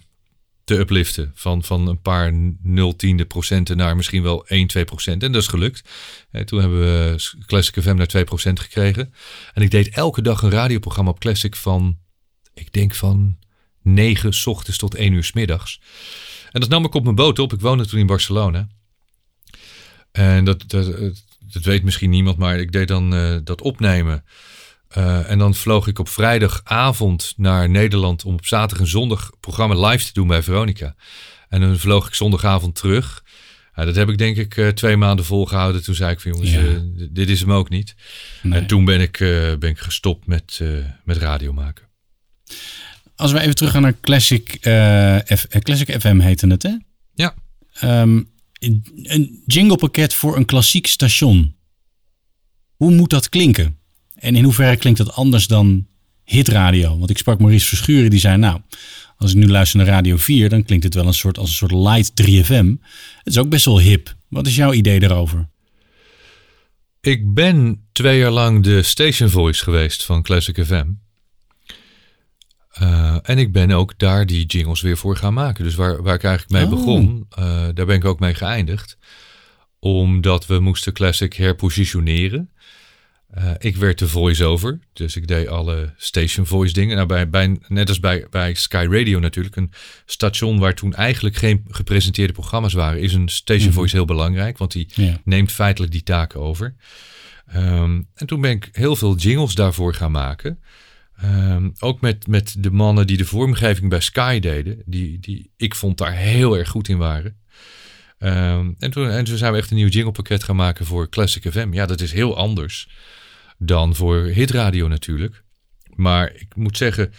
te upliften? Van, van een paar 0 tiende procenten naar misschien wel 1, 2 procent. En dat is gelukt. En toen hebben we Classic FM naar 2 procent gekregen. En ik deed elke dag een radioprogramma op Classic van, ik denk van 9 's ochtends tot 1 uur 's middags. En dat nam ik op mijn boot op. Ik woonde toen in Barcelona. En dat, dat, dat weet misschien niemand, maar ik deed dan eh, dat opnemen. Eh, en dan vloog ik op vrijdagavond naar Nederland om op zaterdag en zondag programma live te doen bij Veronica. En dan vloog ik zondagavond terug. Ja, dat heb ik denk ik eh, twee maanden volgehouden. Toen zei ik van jongens, Ja. dit is hem ook niet. Nee. En toen ben ik, ben ik gestopt met, met radio maken. Als we even teruggaan naar Classic, F, Classic FM heette het, hè? Ja. Ehm, een jinglepakket voor een klassiek station. Hoe moet dat klinken? En in hoeverre klinkt dat anders dan hitradio? Want ik sprak Maurice Verschuren, die zei... nou, als ik nu luister naar Radio 4... dan klinkt het wel een soort, als een soort light 3FM. Het is ook best wel hip. Wat is jouw idee daarover? Ik ben twee jaar lang de station voice geweest van Classic FM. Eh, en ik ben ook daar die jingles weer voor gaan maken. Dus waar, waar ik eigenlijk mee Oh. begon, eh, daar ben ik ook mee geëindigd. Omdat we moesten Classic herpositioneren. Eh, ik werd de voice-over, dus ik deed alle station voice dingen. Nou, bij, bij, net als bij, bij Sky Radio natuurlijk, een station waar toen eigenlijk geen gepresenteerde programma's waren, is een station voice heel belangrijk, want die Ja. neemt feitelijk die taken over. Ehm, en toen ben ik heel veel jingles daarvoor gaan maken. Ehm, ook met, met de mannen die de vormgeving bij Sky deden, die, die ik vond daar heel erg goed in waren. Ehm, en, toen, en toen zijn we echt een nieuw jinglepakket gaan maken voor Classic FM. Ja, dat is heel anders dan voor hitradio natuurlijk. Maar ik moet zeggen,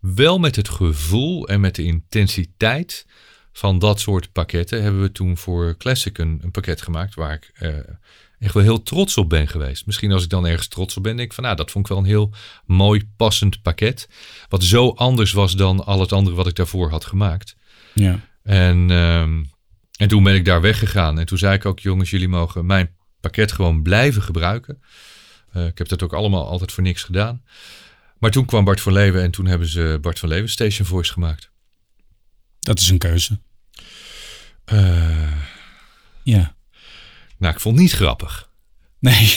wel met het gevoel en met de intensiteit van dat soort pakketten hebben we toen voor Classic een, pakket gemaakt waar ik eh, echt wel heel trots op ben geweest. Misschien als ik dan ergens trots op ben, denk ik van nou, dat vond ik wel een heel mooi passend pakket. Wat zo anders was dan al het andere wat ik daarvoor had gemaakt. Ja. En, ehm, en toen ben ik daar weggegaan. En toen zei ik ook, jongens, jullie mogen mijn pakket gewoon blijven gebruiken. Eh, ik heb dat ook allemaal altijd voor niks gedaan. Maar toen kwam Bart van Leeuwen en toen hebben ze Bart van Leeuwen Station Voice gemaakt. Dat is een keuze. Eh, Ja. Nou, ik vond het niet grappig. Nee.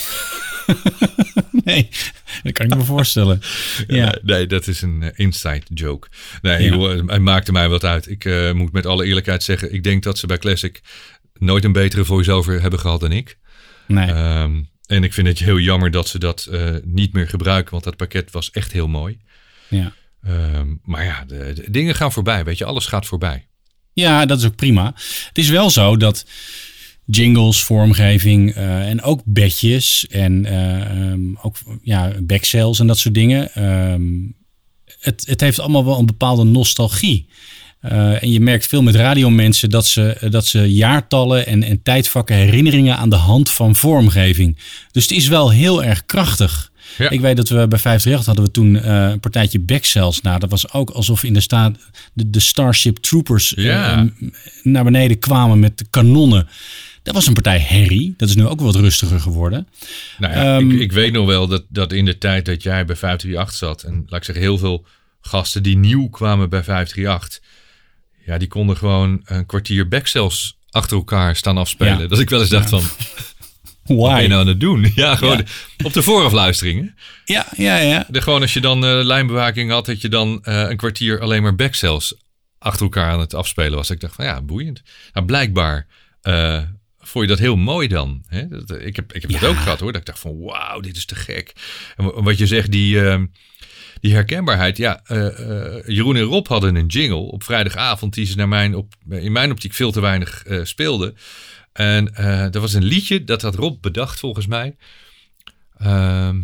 nee, dat kan ik me voorstellen. Ja. Nee, dat is een eh, inside joke. Nee, Ja. joh, hij maakte mij wat uit. Ik eh, moet met alle eerlijkheid zeggen, ik denk dat ze bij Classic nooit een betere voice-over hebben gehad dan ik. Nee. Ehm, en ik vind het heel jammer dat ze dat eh, niet meer gebruiken, want dat pakket was echt heel mooi. ja. Ehm, maar ja, de, de dingen gaan voorbij, weet je, alles gaat voorbij. Ja, dat is ook prima. Het is wel zo dat jingles, vormgeving eh, en ook bedjes en eh, ehm, ook ja, backcells en dat soort dingen. ehm, het, het heeft allemaal wel een bepaalde nostalgie. Eh, en je merkt veel met radiomensen dat ze, dat ze jaartallen en, en tijdvakken herinneringen aan de hand van vormgeving. Dus het is wel heel erg krachtig. Ja. Ik weet dat we bij 538 hadden we toen een partijtje backcells. Nou, dat was ook alsof in de staat de, de Starship Troopers Ja. naar beneden kwamen met de kanonnen. Dat was een partij herrie. Dat is nu ook wat rustiger geworden. Nou ja, Ehm, ik, ik weet nog wel dat, dat in de tijd dat jij bij 538 zat... en laat ik zeggen, heel veel gasten die nieuw kwamen bij 538... ja, die konden gewoon een kwartier backcells achter elkaar staan afspelen. Ja. Dat ik wel eens dacht van, wat ben je nou aan het doen? Ja, gewoon Ja. op de voorafluisteringen. Ja, ja, ja. De, gewoon als je dan eh, lijnbewaking had, dat je dan eh, een kwartier alleen maar backcells achter elkaar aan het afspelen was. Ik dacht van ja, boeiend. Nou, blijkbaar eh, vond je dat heel mooi dan. Hè? Dat, eh, ik heb, ik heb dat Ja. ook gehad hoor. Dat ik dacht van wauw, dit is te gek. En wa- wat je zegt, die, eh, die herkenbaarheid. Ja, eh, eh, Jeroen en Rob hadden een jingle op vrijdagavond die ze naar mijn op, in mijn optiek veel te weinig speelden. En dat was een liedje, dat had Rob bedacht volgens mij. Ehm,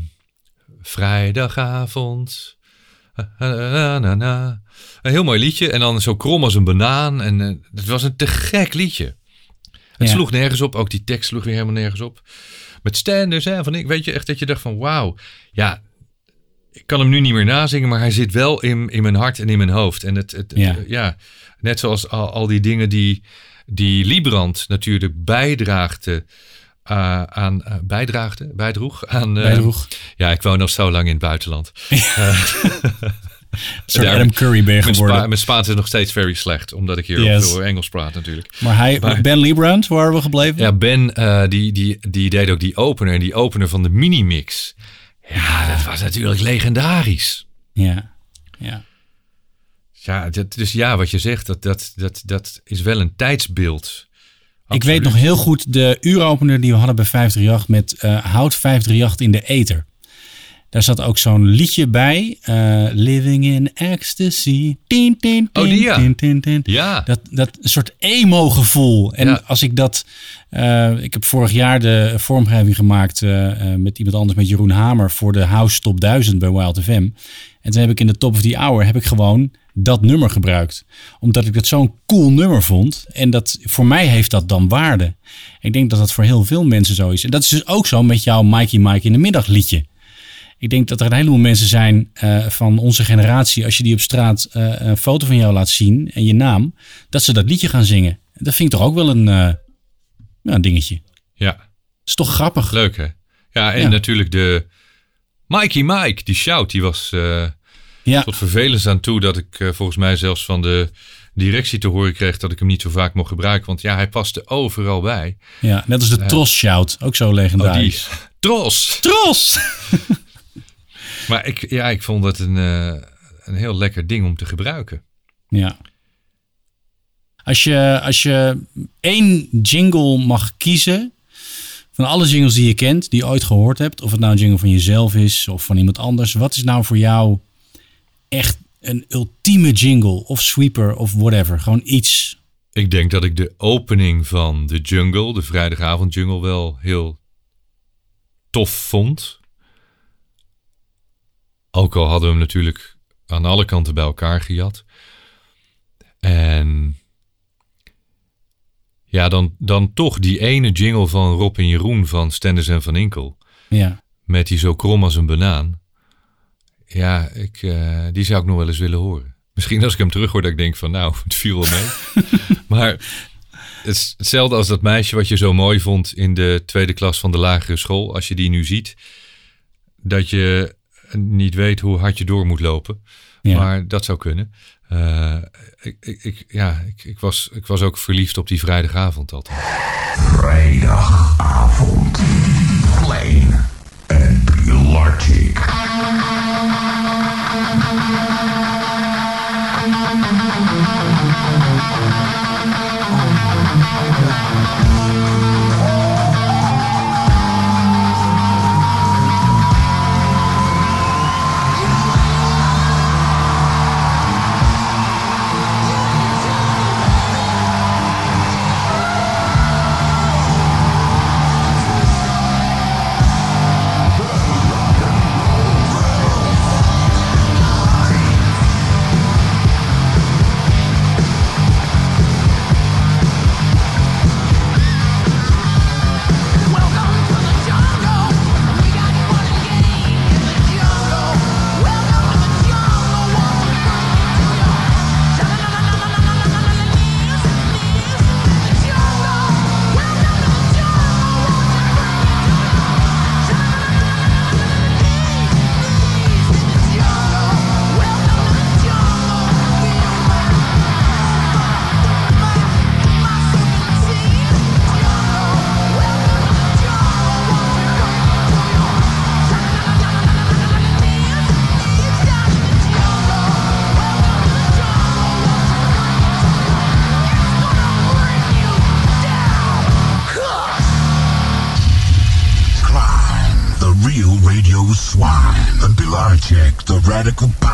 vrijdagavond. Na, na, na, na. Een heel mooi liedje. En dan zo krom als een banaan. En het was een te gek liedje. Het Ja. sloeg nergens op. Ook die tekst sloeg weer helemaal nergens op. Met standers hè, van ik weet je echt dat je dacht van wauw. Ja, ik kan hem nu niet meer nazingen, maar hij zit wel in, in mijn hart en in mijn hoofd. En het, het, het- Ja. net zoals al, al die dingen die, die Liebrand natuurlijk bijdraagde eh, aan, eh, bijdraagde, bijdroeg aan. Bijdroeg. Ja, ik woon nog zo lang in het buitenland. Soort Adam Curry ben je Mijn, geworden. Spa, mijn Spaans is nog steeds very slecht, omdat ik hier Yes. veel Engels praat natuurlijk. Maar hij, Maar- Ben Liebrand, waar waren we gebleven? Ja, Ben eh, die, die, die deed ook die opener. En die opener van de Minimix. Ja, dat was natuurlijk legendarisch. Ja. ja. Ja, dat, dus ja, wat je zegt, dat, dat, dat, dat is wel een tijdsbeeld. Ik weet nog heel goed de uuropener die we hadden bij 538 met eh Hout 538 in de Ether. Daar zat ook zo'n liedje bij. eh, Living in Ecstasy. Tien, tien, Oh, tien, die ja. Ja. Dat, dat een soort emo-gevoel. En Ja. als ik dat... eh, ik heb vorig jaar de vormgeving gemaakt eh, met iemand anders, met Jeroen Hamer, voor de House Top 1000 bij Wild FM. En toen heb ik in de Top of the Hour heb ik gewoon dat nummer gebruikt. Omdat ik dat zo'n cool nummer vond. En dat, voor mij heeft dat dan waarde. Ik denk dat dat voor heel veel mensen zo is. En dat is dus ook zo met jouw Mikey Mike in de middag liedje. Ik denk dat er een heleboel mensen zijn eh, van onze generatie, als je die op straat eh, een foto van jou laat zien en je naam, dat ze dat liedje gaan zingen. Dat vind ik toch ook wel een, eh, ja, een dingetje. Ja, Dat is toch grappig. leuk hè? Ja, en Ja. natuurlijk de Mikey Mike, die shout, die was Ja, tot vervelens aan toe dat ik volgens mij zelfs van de directie te horen kreeg dat ik hem niet zo vaak mocht gebruiken. Want ja, hij paste overal bij. ja, net als de Tros Shout, ook zo Oh, legendarisch. Tros! Tros! Maar ik, ja, ik vond het een, eh, een heel lekker ding om te gebruiken. Ja. Als je, als je één jingle mag kiezen van alle jingles die je kent, die je ooit gehoord hebt, of het nou een jingle van jezelf is of van iemand anders, wat is nou voor jou echt een ultieme jingle of sweeper of whatever? Gewoon iets. Ik denk dat ik de opening van de jungle, de vrijdagavond jungle, wel heel tof vond. Ook al hadden we hem natuurlijk aan alle kanten bij elkaar gejat. En ja, dan, dan toch die ene jingle van Rob en Jeroen van Stenders en Van Inkel. Ja. Met die zo krom als een banaan. Ja, ik, eh, die zou ik nog wel eens willen horen. Misschien als ik hem terug hoor, dat ik denk van nou, het viel wel mee. maar het is hetzelfde als dat meisje wat je zo mooi vond in de tweede klas van de lagere school. Als je die nu ziet, dat je niet weet hoe hard je door moet lopen. Ja. Maar dat zou kunnen. Eh, ik, ik, ik- ja, ik, ik, was, ik was ook verliefd op die vrijdagavond altijd. Vrijdagavond. Plain and Pelagic. Radical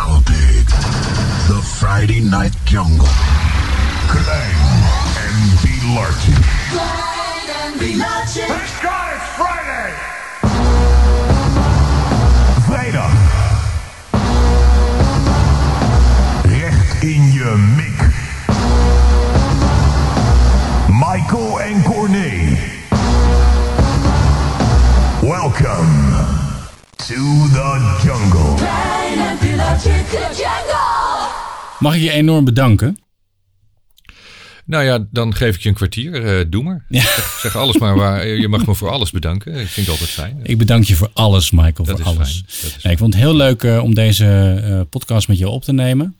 Mag ik je enorm bedanken? Nou ja, dan geef ik je een kwartier. eh, doe maar. Zeg, zeg alles maar waar. Je mag me voor alles bedanken. Ik vind het altijd fijn. Ik bedank je voor alles, Michael. Dat voor is alles. fijn. Dat is Nee, ik vond het heel leuk eh, om deze eh, podcast met je op te nemen.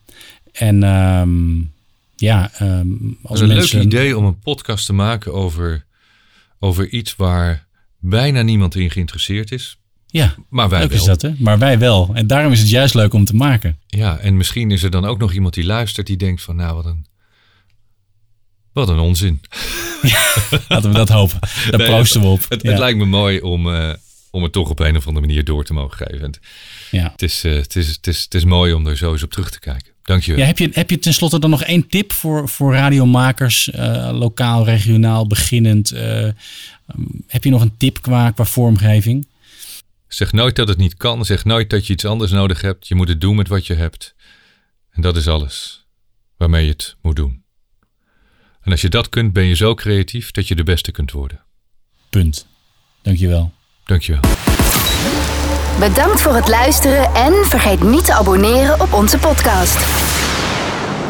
En ehm, ja, ehm, als Het is een mensen... leuk idee om een podcast te maken over, over iets waar bijna niemand in geïnteresseerd is. Ja, Maar wij leuk wel. is dat, hè? Maar wij wel. En daarom is het juist leuk om te maken. Ja, en misschien is er dan ook nog iemand die luistert die denkt van nou wat een, wat een onzin. Laten we dat hopen. Daar Nee, proosten we op. Het, Ja. het lijkt me mooi om, eh, om het toch op een of andere manier door te mogen geven. En Ja. het, is, eh, het, is, het, is, het is mooi om er zo eens op terug te kijken. Dank je wel. Ja, heb, je, heb je tenslotte dan nog één tip voor, voor radiomakers, eh, lokaal, regionaal, beginnend? eh, heb je nog een tip qua, qua vormgeving? Zeg nooit dat het niet kan. Zeg nooit dat je iets anders nodig hebt. Je moet het doen met wat je hebt. En dat is alles waarmee je het moet doen. En als je dat kunt, ben je zo creatief dat je de beste kunt worden. Punt. Dankjewel. Dankjewel. Bedankt voor het luisteren en vergeet niet te abonneren op onze podcast.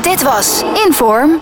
Dit was Inform